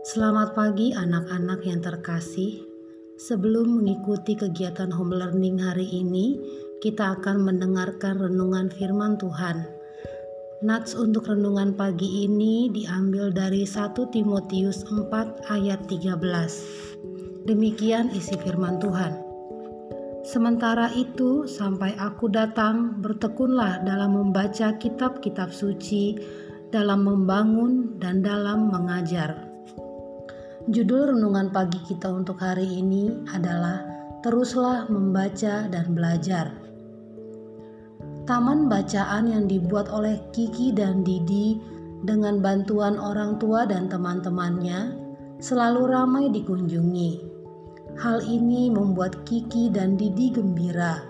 Selamat pagi anak-anak yang terkasih. Sebelum mengikuti kegiatan home learning hari ini, kita akan mendengarkan renungan firman Tuhan. Nats untuk renungan pagi ini diambil dari 1 Timotius 4 ayat 13. Demikian isi firman Tuhan. Sementara itu, sampai aku datang, bertekunlah dalam membaca kitab-kitab suci, dalam membangun dan dalam mengajar Judul renungan pagi kita untuk hari ini adalah Teruslah membaca dan belajar. Taman bacaan yang dibuat oleh Kiki dan Didi dengan bantuan orang tua dan teman-temannya selalu ramai dikunjungi. Hal ini membuat Kiki dan Didi gembira.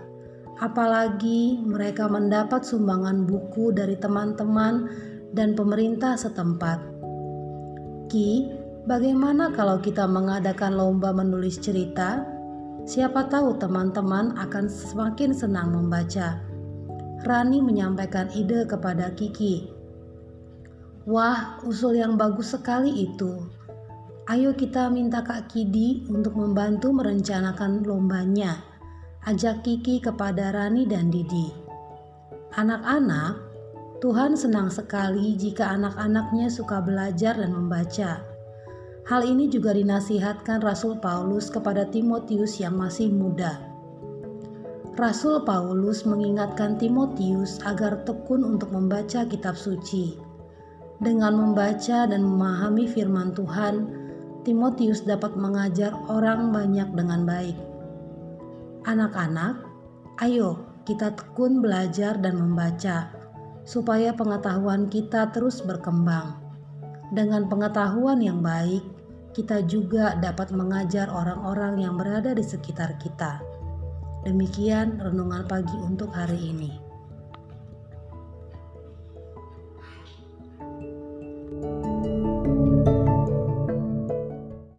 Apalagi mereka mendapat sumbangan buku dari teman-teman dan pemerintah setempat. Ki Bagaimana kalau kita mengadakan lomba menulis cerita? Siapa tahu teman-teman akan semakin senang membaca. Rani menyampaikan ide kepada Kiki. Wah, usul yang bagus sekali itu. Ayo kita minta Kak Kidi untuk membantu merencanakan lombanya. Ajak Kiki kepada Rani dan Didi. Anak-anak, Tuhan senang sekali jika anak-anaknya suka belajar dan membaca. Hal ini juga dinasihatkan Rasul Paulus kepada Timotius yang masih muda. Rasul Paulus mengingatkan Timotius agar tekun untuk membaca kitab suci. Dengan membaca dan memahami firman Tuhan, Timotius dapat mengajar orang banyak dengan baik. Anak-anak, ayo kita tekun belajar dan membaca, supaya pengetahuan kita terus berkembang. Dengan pengetahuan yang baik, kita juga dapat mengajar orang-orang yang berada di sekitar kita. Demikian renungan pagi untuk hari ini.